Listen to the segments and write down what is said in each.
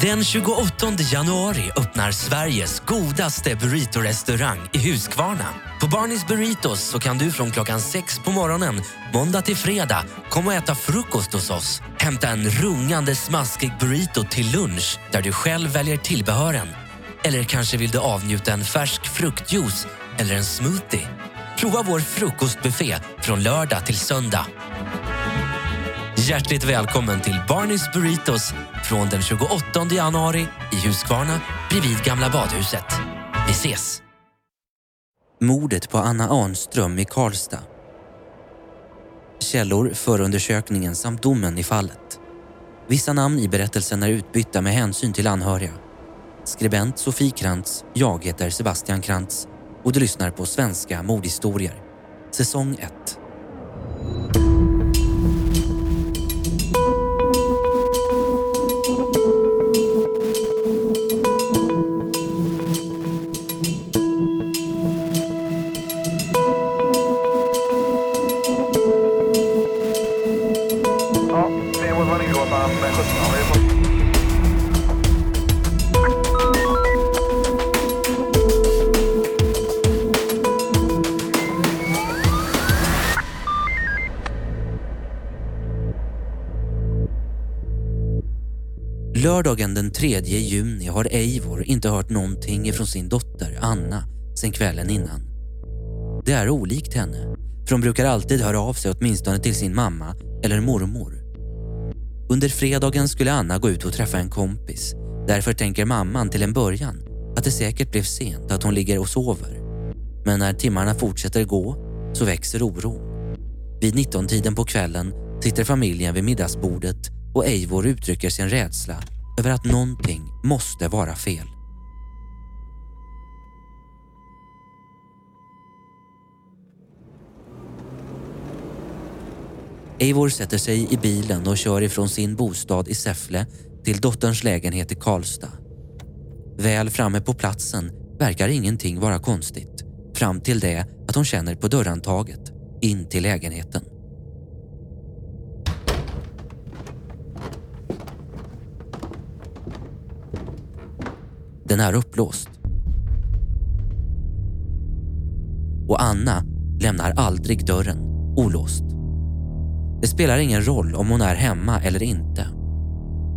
Den 28 januari öppnar Sveriges godaste burrito-restaurang i Huskvarna. På Barnis Burritos så kan du från klockan sex på morgonen måndag till fredag komma och äta frukost hos oss. Hämta en rungande smaskig burrito till lunch där du själv väljer tillbehören. Eller kanske vill du avnjuta en färsk fruktjuice eller en smoothie. Prova vår frukostbuffé från lördag till söndag. Hjärtligt välkommen till Barnys Burritos från den 28 januari i Huskvarna bredvid Gamla badhuset. Vi ses! Mordet på Anna Arnström i Karlstad. Källor, förundersökningen samt domen i fallet. Vissa namn i berättelsen är utbytta med hänsyn till anhöriga. Skribent Sofie Krantz, jag heter Sebastian Krantz och du lyssnar på Svenska mordhistorier. Säsong 1. Lördagen den 3 juni har Eivor inte hört någonting ifrån sin dotter Anna sen kvällen innan. Det är olikt henne, för hon brukar alltid höra av sig åtminstone till sin mamma eller mormor. Under fredagen skulle Anna gå ut och träffa en kompis. Därför tänker mamman till en början att det säkert blev sent att hon ligger och sover. Men när timmarna fortsätter gå så växer oron. Vid 19-tiden på kvällen sitter familjen vid middagsbordet och Eivor uttrycker sin rädsla över att någonting måste vara fel. Eivor sätter sig i bilen och kör ifrån sin bostad i Säffle till dotterns lägenhet i Karlstad. Väl framme på platsen verkar ingenting vara konstigt fram till det att hon känner på dörrhandtaget in till lägenheten. Den är upplåst. Och Anna lämnar aldrig dörren olåst. Det spelar ingen roll om hon är hemma eller inte.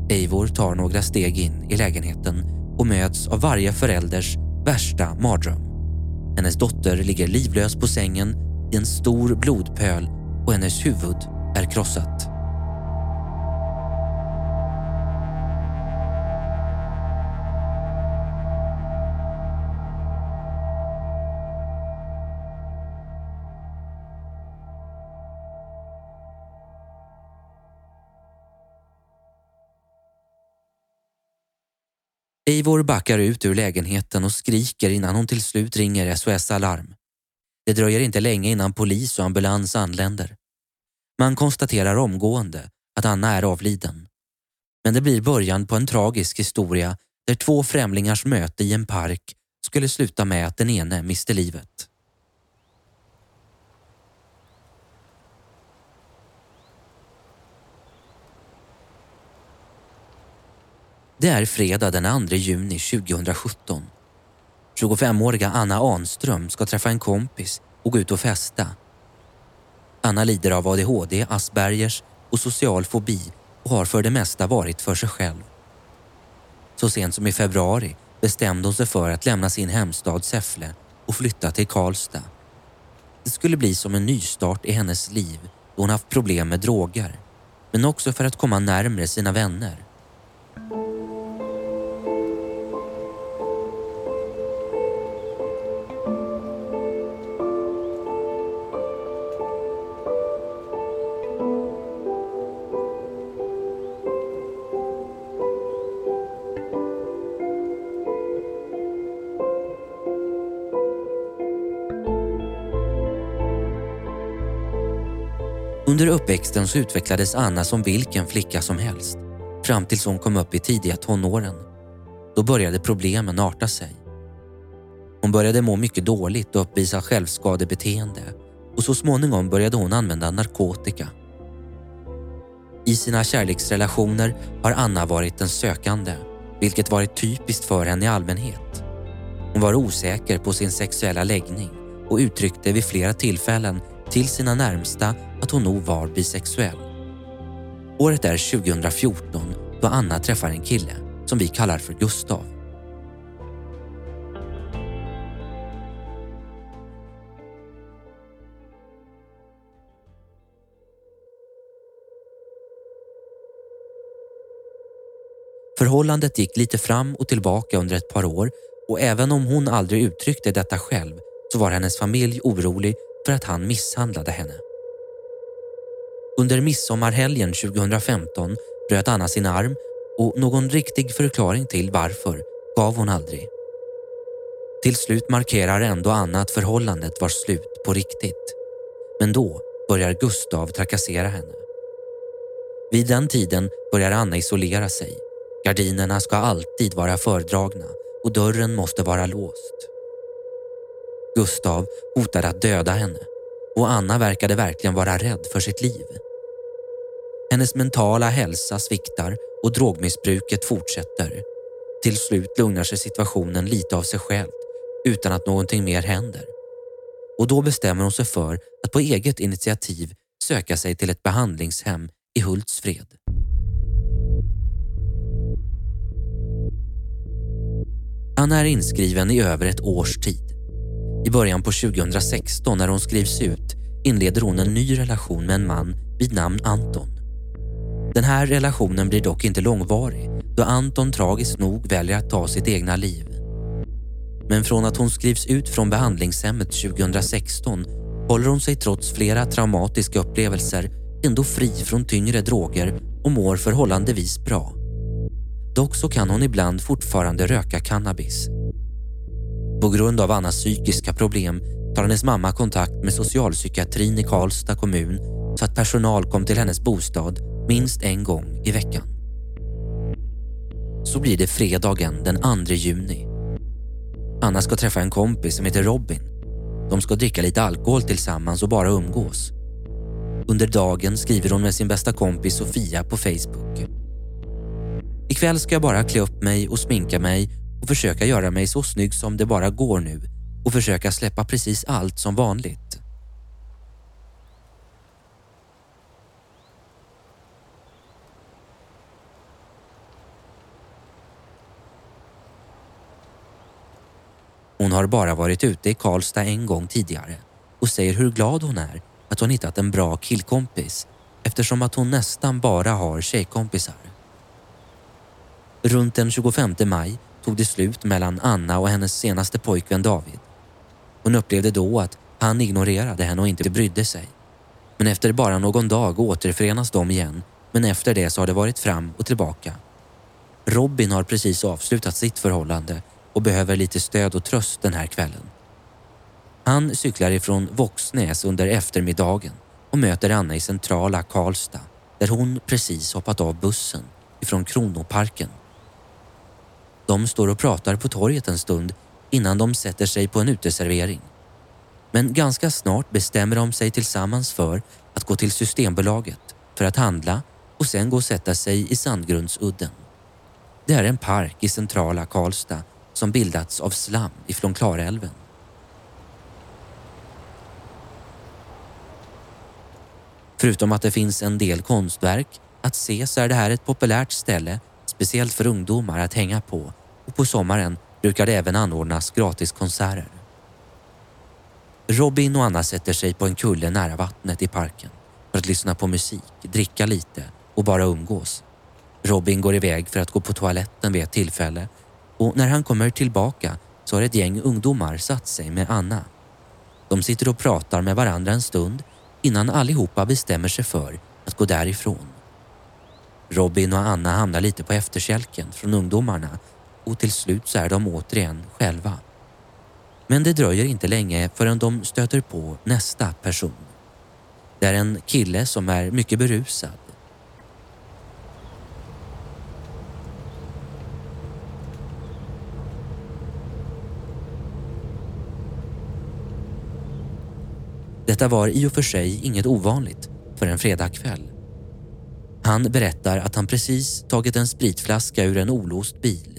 Eivor tar några steg in i lägenheten och möts av varje förälders värsta mardröm. Hennes dotter ligger livlös på sängen i en stor blodpöl och hennes huvud är krossat. Eivor backar ut ur lägenheten och skriker innan hon till slut ringer SOS Alarm. Det dröjer inte länge innan polis och ambulans anländer. Man konstaterar omgående att Anna är avliden. Men det blir början på en tragisk historia där två främlingars möte i en park skulle sluta med att den ene miste livet. Det är fredag den 2 juni 2017. 25-åriga Anna Anström ska träffa en kompis och gå ut och festa. Anna lider av ADHD, Aspergers och social fobi och har för det mesta varit för sig själv. Så sent som i februari bestämde hon sig för att lämna sin hemstad Säffle och flytta till Karlstad. Det skulle bli som en nystart i hennes liv då hon haft problem med droger men också för att komma närmre sina vänner. Uppväxten så utvecklades Anna som vilken flicka som helst fram tills hon kom upp i tidiga tonåren. Då började problemen arta sig. Hon började må mycket dåligt och uppvisa självskadebeteende och så småningom började hon använda narkotika. I sina kärleksrelationer har Anna varit den sökande vilket varit typiskt för henne i allmänhet. Hon var osäker på sin sexuella läggning och uttryckte vid flera tillfällen till sina närmsta att hon nog var bisexuell. Året är 2014 då Anna träffar en kille som vi kallar för Gustav. Förhållandet gick lite fram och tillbaka under ett par år och även om hon aldrig uttryckte detta själv så var hennes familj orolig för att han misshandlade henne. Under midsommarhelgen 2015 bröt Anna sin arm och någon riktig förklaring till varför gav hon aldrig. Till slut markerar ändå Anna att förhållandet var slut på riktigt. Men då börjar Gustav trakassera henne. Vid den tiden börjar Anna isolera sig. Gardinerna ska alltid vara fördragna och dörren måste vara låst. Gustav hotade att döda henne och Anna verkade verkligen vara rädd för sitt liv. Hennes mentala hälsa sviktar och drogmissbruket fortsätter. Till slut lugnar sig situationen lite av sig själv utan att någonting mer händer. Och då bestämmer hon sig för att på eget initiativ söka sig till ett behandlingshem i Hultsfred. Anna är inskriven i över ett års tid. I början på 2016 när hon skrivs ut inleder hon en ny relation med en man vid namn Anton. Den här relationen blir dock inte långvarig då Anton tragiskt nog väljer att ta sitt egna liv. Men från att hon skrivs ut från behandlingshemmet 2016 håller hon sig trots flera traumatiska upplevelser ändå fri från tyngre droger och mår förhållandevis bra. Dock så kan hon ibland fortfarande röka cannabis. På grund av Annas psykiska problem tar hennes mamma kontakt med socialpsykiatrin i Karlstad kommun så att personal kom till hennes bostad minst en gång i veckan. Så blir det fredagen den 2 juni. Anna ska träffa en kompis som heter Robin. De ska dricka lite alkohol tillsammans och bara umgås. Under dagen skriver hon med sin bästa kompis Sofia på Facebook. Ikväll ska jag bara klä upp mig och sminka mig och försöka göra mig så snygg som det bara går nu och försöka släppa precis allt som vanligt. Hon har bara varit ute i Karlstad en gång tidigare och säger hur glad hon är att hon hittat en bra killkompis eftersom att hon nästan bara har tjejkompisar. Runt den 25 maj tog det slut mellan Anna och hennes senaste pojkvän David. Hon upplevde då att han ignorerade henne och inte brydde sig. Men efter bara någon dag återförenas de igen men efter det så har det varit fram och tillbaka. Robin har precis avslutat sitt förhållande och behöver lite stöd och tröst den här kvällen. Han cyklar ifrån Våxnäs under eftermiddagen och möter Anna i centrala Karlstad där hon precis hoppat av bussen ifrån Kronoparken de står och pratar på torget en stund innan de sätter sig på en uteservering. Men ganska snart bestämmer de sig tillsammans för att gå till Systembolaget för att handla och sen gå och sätta sig i Sandgrundsudden. Det är en park i centrala Karlstad som bildats av slam ifrån Klarälven. Förutom att det finns en del konstverk att se så är det här ett populärt ställe speciellt för ungdomar att hänga på och på sommaren brukar det även anordnas gratiskonserter. Robin och Anna sätter sig på en kulle nära vattnet i parken för att lyssna på musik, dricka lite och bara umgås. Robin går iväg för att gå på toaletten vid ett tillfälle och när han kommer tillbaka så har ett gäng ungdomar satt sig med Anna. De sitter och pratar med varandra en stund innan allihopa bestämmer sig för att gå därifrån. Robin och Anna hamnar lite på efterkälken från ungdomarna och till slut så är de återigen själva. Men det dröjer inte länge förrän de stöter på nästa person. Det är en kille som är mycket berusad. Detta var i och för sig inget ovanligt för en fredagkväll. Han berättar att han precis tagit en spritflaska ur en olåst bil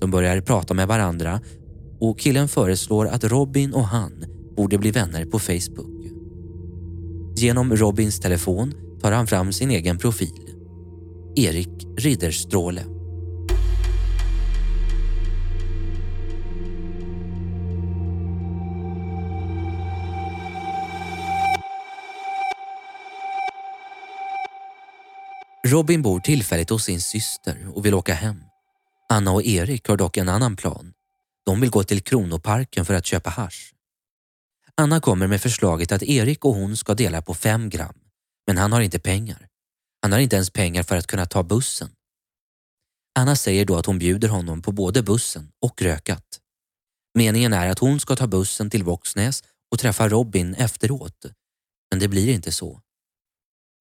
de börjar prata med varandra och killen föreslår att Robin och han borde bli vänner på Facebook. Genom Robins telefon tar han fram sin egen profil. Erik Ridderstråle. Robin bor tillfälligt hos sin syster och vill åka hem. Anna och Erik har dock en annan plan. De vill gå till Kronoparken för att köpa hash. Anna kommer med förslaget att Erik och hon ska dela på fem gram, men han har inte pengar. Han har inte ens pengar för att kunna ta bussen. Anna säger då att hon bjuder honom på både bussen och rökat. Meningen är att hon ska ta bussen till Våxnäs och träffa Robin efteråt, men det blir inte så.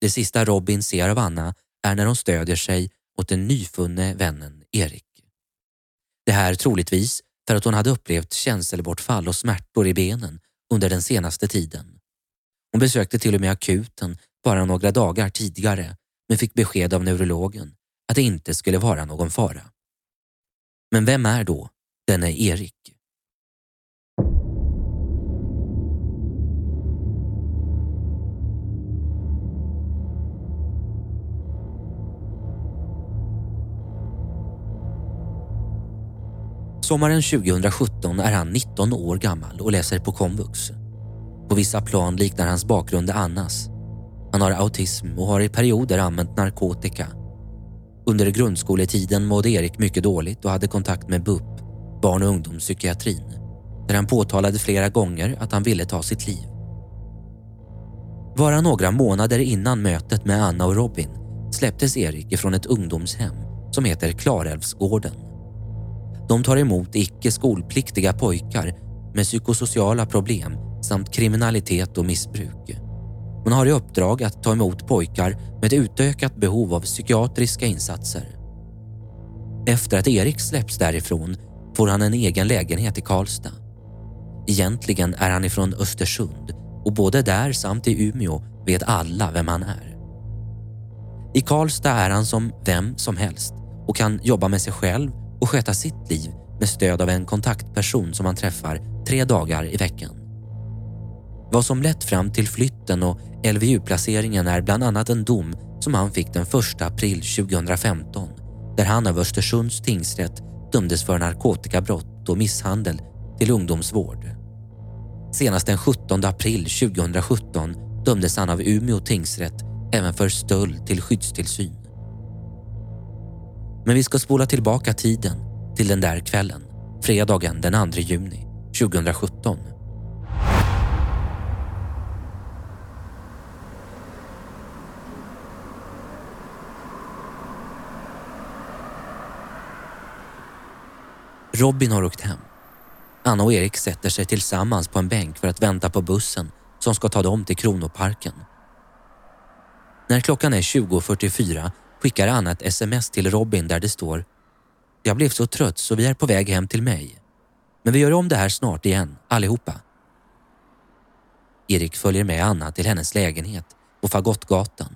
Det sista Robin ser av Anna är när hon stödjer sig åt den nyfunne vännen Erik. Det här troligtvis för att hon hade upplevt känselbortfall och smärtor i benen under den senaste tiden. Hon besökte till och med akuten bara några dagar tidigare men fick besked av neurologen att det inte skulle vara någon fara. Men vem är då denne Erik? Sommaren 2017 är han 19 år gammal och läser på komvux. På vissa plan liknar hans bakgrund Annas. Han har autism och har i perioder använt narkotika. Under grundskoletiden mådde Erik mycket dåligt och hade kontakt med BUP, barn och ungdomspsykiatrin, där han påtalade flera gånger att han ville ta sitt liv. Bara några månader innan mötet med Anna och Robin släpptes Erik ifrån ett ungdomshem som heter Klarälvsgården. De tar emot icke skolpliktiga pojkar med psykosociala problem samt kriminalitet och missbruk. Man har i uppdrag att ta emot pojkar med ett utökat behov av psykiatriska insatser. Efter att Erik släpps därifrån får han en egen lägenhet i Karlstad. Egentligen är han ifrån Östersund och både där samt i Umeå vet alla vem han är. I Karlstad är han som vem som helst och kan jobba med sig själv och sköta sitt liv med stöd av en kontaktperson som han träffar tre dagar i veckan. Vad som lett fram till flytten och LVU-placeringen är bland annat en dom som han fick den 1 april 2015 där han av Östersunds tingsrätt dömdes för narkotikabrott och misshandel till ungdomsvård. Senast den 17 april 2017 dömdes han av Umeå tingsrätt även för stöld till skyddstillsyn. Men vi ska spola tillbaka tiden till den där kvällen, fredagen den 2 juni 2017. Robin har åkt hem. Anna och Erik sätter sig tillsammans på en bänk för att vänta på bussen som ska ta dem till Kronoparken. När klockan är 20.44 skickar Anna ett sms till Robin där det står “Jag blev så trött så vi är på väg hem till mig. Men vi gör om det här snart igen, allihopa.” Erik följer med Anna till hennes lägenhet på Fagottgatan.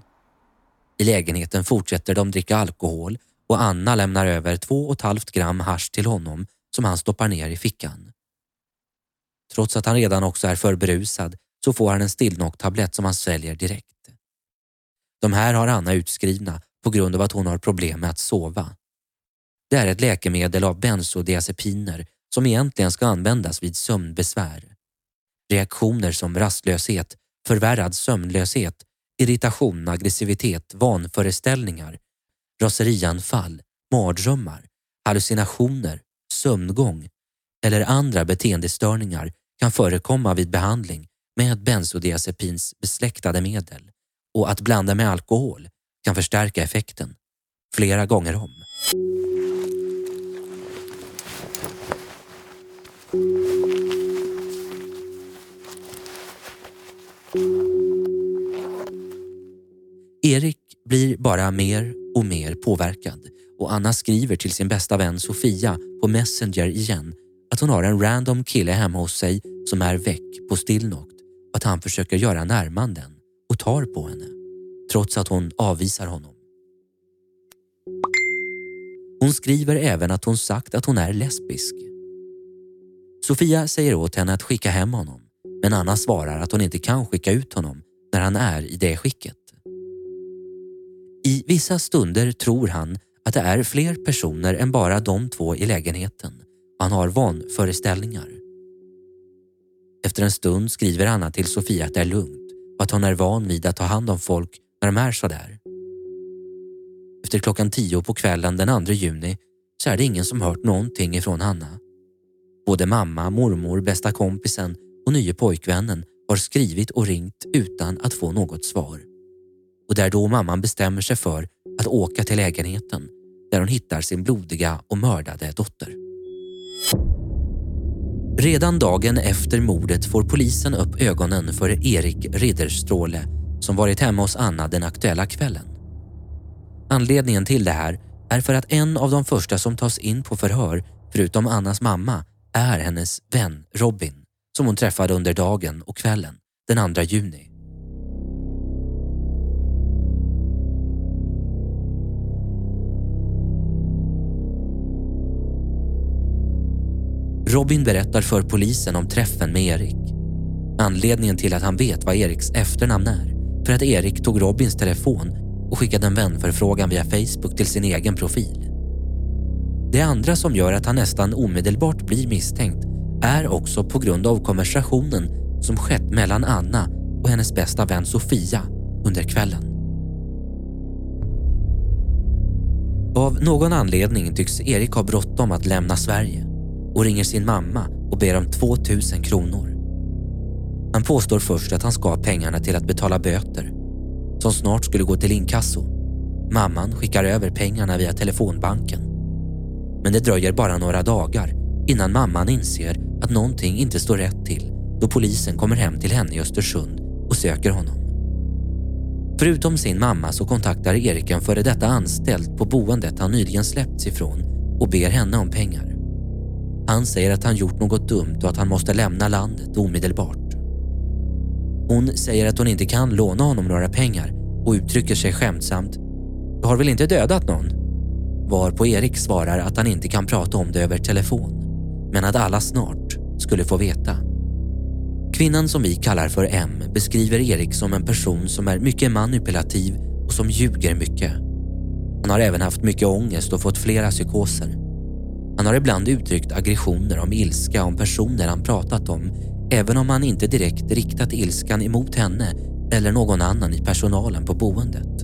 I lägenheten fortsätter de dricka alkohol och Anna lämnar över två och ett halvt gram hash till honom som han stoppar ner i fickan. Trots att han redan också är för berusad så får han en stillnocktablett som han sväljer direkt. De här har Anna utskrivna på grund av att hon har problem med att sova. Det är ett läkemedel av bensodiazepiner som egentligen ska användas vid sömnbesvär. Reaktioner som rastlöshet, förvärrad sömnlöshet, irritation, aggressivitet, vanföreställningar, raserianfall, mardrömmar, hallucinationer, sömngång eller andra beteendestörningar kan förekomma vid behandling med bensodiazepins besläktade medel och att blanda med alkohol kan förstärka effekten flera gånger om. Erik blir bara mer och mer påverkad och Anna skriver till sin bästa vän Sofia på Messenger igen att hon har en random kille hemma hos sig som är väck på Stillnokt och att han försöker göra närmanden och tar på henne trots att hon avvisar honom. Hon skriver även att hon sagt att hon är lesbisk. Sofia säger åt henne att skicka hem honom men Anna svarar att hon inte kan skicka ut honom när han är i det skicket. I vissa stunder tror han att det är fler personer än bara de två i lägenheten. Han har vanföreställningar. Efter en stund skriver Anna till Sofia att det är lugnt och att hon är van vid att ta hand om folk när de är sådär. Efter klockan tio på kvällen den 2 juni så är det ingen som hört någonting ifrån Hanna. Både mamma, mormor, bästa kompisen och nye pojkvännen har skrivit och ringt utan att få något svar. Och det är då mamman bestämmer sig för att åka till lägenheten där hon hittar sin blodiga och mördade dotter. Redan dagen efter mordet får polisen upp ögonen för Erik Ridderstråle som varit hemma hos Anna den aktuella kvällen. Anledningen till det här är för att en av de första som tas in på förhör, förutom Annas mamma, är hennes vän Robin som hon träffade under dagen och kvällen den 2 juni. Robin berättar för polisen om träffen med Erik. Anledningen till att han vet vad Eriks efternamn är för att Erik tog Robins telefon och skickade en vänförfrågan via Facebook till sin egen profil. Det andra som gör att han nästan omedelbart blir misstänkt är också på grund av konversationen som skett mellan Anna och hennes bästa vän Sofia under kvällen. Av någon anledning tycks Erik ha bråttom att lämna Sverige och ringer sin mamma och ber om 2000 kronor. Han påstår först att han ska ha pengarna till att betala böter som snart skulle gå till inkasso. Mamman skickar över pengarna via telefonbanken. Men det dröjer bara några dagar innan mamman inser att någonting inte står rätt till då polisen kommer hem till henne i Östersund och söker honom. Förutom sin mamma så kontaktar Erik en före detta anställd på boendet han nyligen släppts ifrån och ber henne om pengar. Han säger att han gjort något dumt och att han måste lämna landet omedelbart. Hon säger att hon inte kan låna honom några pengar och uttrycker sig skämtsamt. Du har väl inte dödat någon? Varpå Erik svarar att han inte kan prata om det över telefon men att alla snart skulle få veta. Kvinnan som vi kallar för M beskriver Erik som en person som är mycket manipulativ och som ljuger mycket. Han har även haft mycket ångest och fått flera psykoser. Han har ibland uttryckt aggressioner om ilska om personer han pratat om även om han inte direkt riktat ilskan emot henne eller någon annan i personalen på boendet.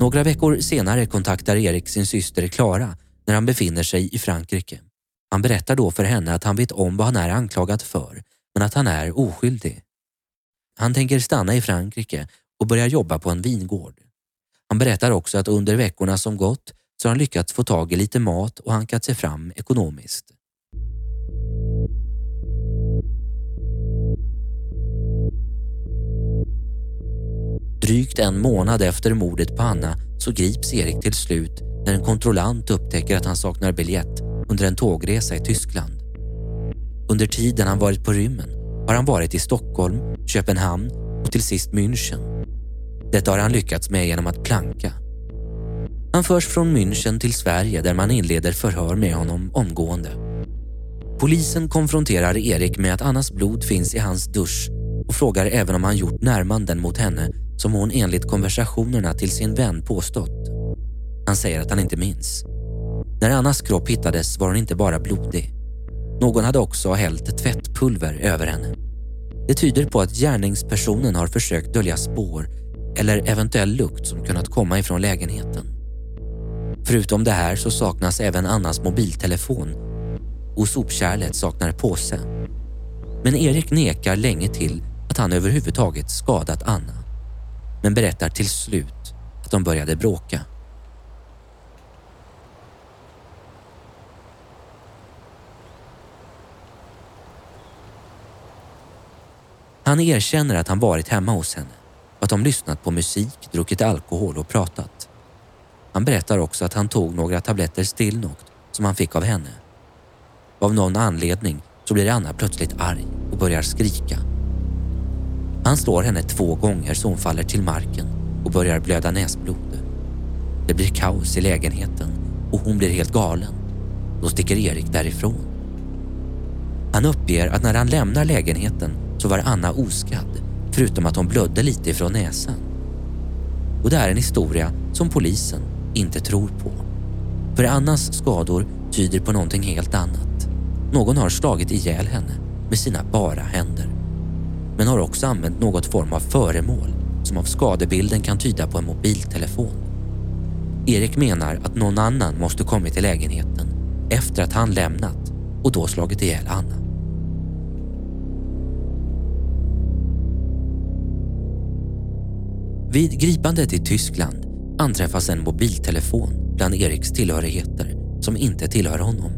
Några veckor senare kontaktar Erik sin syster Klara när han befinner sig i Frankrike. Han berättar då för henne att han vet om vad han är anklagad för, men att han är oskyldig. Han tänker stanna i Frankrike och börja jobba på en vingård. Han berättar också att under veckorna som gått så har han lyckats få tag i lite mat och hankat sig fram ekonomiskt. Drygt en månad efter mordet på Anna så grips Erik till slut när en kontrollant upptäcker att han saknar biljett under en tågresa i Tyskland. Under tiden han varit på rymmen har han varit i Stockholm, Köpenhamn och till sist München. Detta har han lyckats med genom att planka. Han förs från München till Sverige där man inleder förhör med honom omgående. Polisen konfronterar Erik med att Annas blod finns i hans dusch och frågar även om han gjort närmanden mot henne som hon enligt konversationerna till sin vän påstått. Han säger att han inte minns. När Annas kropp hittades var hon inte bara blodig. Någon hade också hällt tvättpulver över henne. Det tyder på att gärningspersonen har försökt dölja spår eller eventuell lukt som kunnat komma ifrån lägenheten. Förutom det här så saknas även Annas mobiltelefon och sopkärlet saknar påse. Men Erik nekar länge till att han överhuvudtaget skadat Anna men berättar till slut att de började bråka. Han erkänner att han varit hemma hos henne och att de lyssnat på musik, druckit alkohol och pratat. Han berättar också att han tog några tabletter Stilnoct som han fick av henne. Av någon anledning så blir Anna plötsligt arg och börjar skrika. Han slår henne två gånger så hon faller till marken och börjar blöda näsblod. Det blir kaos i lägenheten och hon blir helt galen. Då sticker Erik därifrån. Han uppger att när han lämnar lägenheten så var Anna oskadd förutom att hon blödde lite ifrån näsan. Och det är en historia som polisen inte tror på. För Annas skador tyder på någonting helt annat. Någon har slagit ihjäl henne med sina bara händer. Men har också använt något form av föremål som av skadebilden kan tyda på en mobiltelefon. Erik menar att någon annan måste kommit till lägenheten efter att han lämnat och då slagit ihjäl Anna. Vid gripandet i Tyskland anträffas en mobiltelefon bland Eriks tillhörigheter som inte tillhör honom.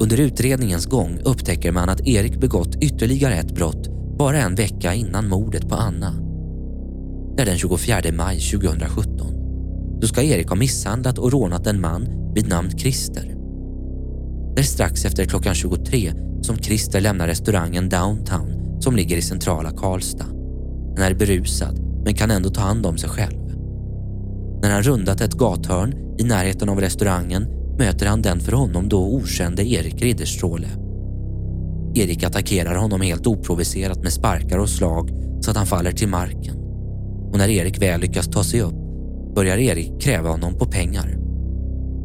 Under utredningens gång upptäcker man att Erik begått ytterligare ett brott bara en vecka innan mordet på Anna. Det är den 24 maj 2017. Då ska Erik ha misshandlat och rånat en man vid namn Christer. Det är strax efter klockan 23 som Christer lämnar restaurangen Downtown som ligger i centrala Karlstad. Han är berusad men kan ändå ta hand om sig själv. När han rundat ett gathörn i närheten av restaurangen möter han den för honom då okände Erik Ridderstråle. Erik attackerar honom helt oprovocerat med sparkar och slag så att han faller till marken. Och när Erik väl lyckas ta sig upp börjar Erik kräva honom på pengar.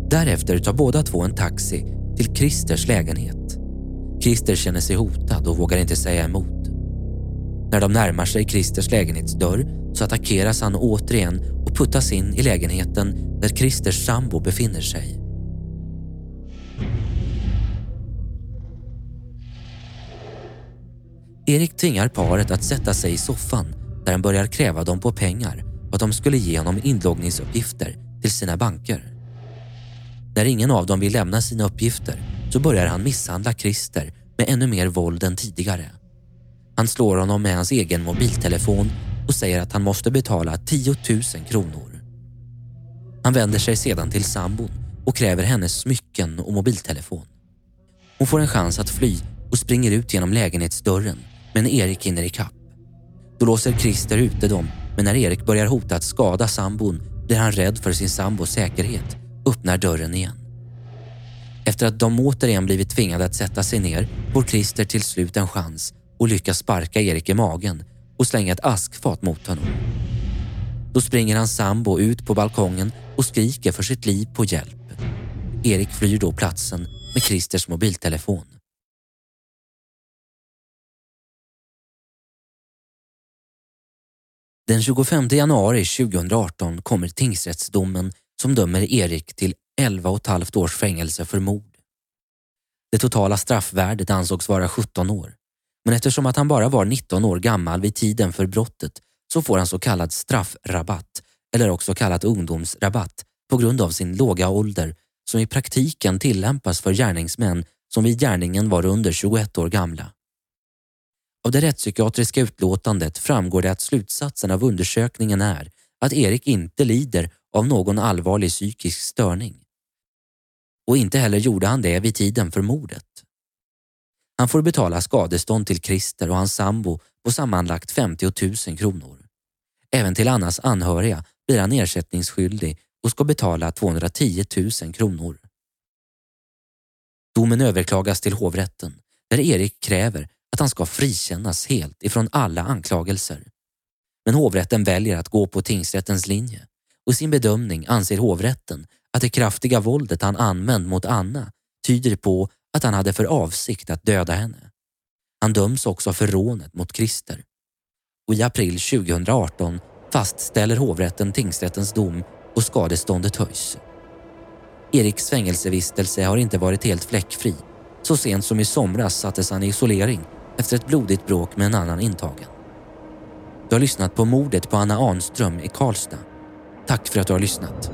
Därefter tar båda två en taxi till Christers lägenhet. Christer känner sig hotad och vågar inte säga emot. När de närmar sig Christers lägenhetsdörr så attackeras han återigen och puttas in i lägenheten där Christers sambo befinner sig. Erik tvingar paret att sätta sig i soffan där han börjar kräva dem på pengar och att de skulle ge honom inloggningsuppgifter till sina banker. När ingen av dem vill lämna sina uppgifter så börjar han misshandla Christer med ännu mer våld än tidigare. Han slår honom med hans egen mobiltelefon och säger att han måste betala 10 000 kronor. Han vänder sig sedan till sambon och kräver hennes smycken och mobiltelefon. Hon får en chans att fly och springer ut genom lägenhetsdörren men Erik hinner ikapp. Då låser Christer ute dem men när Erik börjar hota att skada sambon blir han rädd för sin sambos säkerhet och öppnar dörren igen. Efter att de återigen blivit tvingade att sätta sig ner får Christer till slut en chans och lyckas sparka Erik i magen och slänga ett askfat mot honom. Då springer hans sambo ut på balkongen och skriker för sitt liv på hjälp. Erik flyr då platsen med Christers mobiltelefon. Den 25 januari 2018 kommer tingsrättsdomen som dömer Erik till 11,5 års fängelse för mord. Det totala straffvärdet ansågs vara 17 år. Men eftersom att han bara var 19 år gammal vid tiden för brottet så får han så kallad straffrabatt eller också kallat ungdomsrabatt på grund av sin låga ålder som i praktiken tillämpas för gärningsmän som vid gärningen var under 21 år gamla. Av det rättspsykiatriska utlåtandet framgår det att slutsatsen av undersökningen är att Erik inte lider av någon allvarlig psykisk störning. Och inte heller gjorde han det vid tiden för mordet. Han får betala skadestånd till Christer och hans sambo på sammanlagt 50 000 kronor. Även till Annas anhöriga blir han ersättningsskyldig och ska betala 210 000 kronor. Domen överklagas till hovrätten där Erik kräver att han ska frikännas helt ifrån alla anklagelser. Men hovrätten väljer att gå på tingsrättens linje och i sin bedömning anser hovrätten att det kraftiga våldet han använt mot Anna tyder på att han hade för avsikt att döda henne. Han döms också för rånet mot Christer. Och I april 2018 fastställer hovrätten tingsrättens dom och skadeståndet höjs. Eriks fängelsevistelse har inte varit helt fläckfri. Så sent som i somras sattes han i isolering efter ett blodigt bråk med en annan intagen. Du har lyssnat på mordet på Anna Arnström i Karlstad. Tack för att du har lyssnat.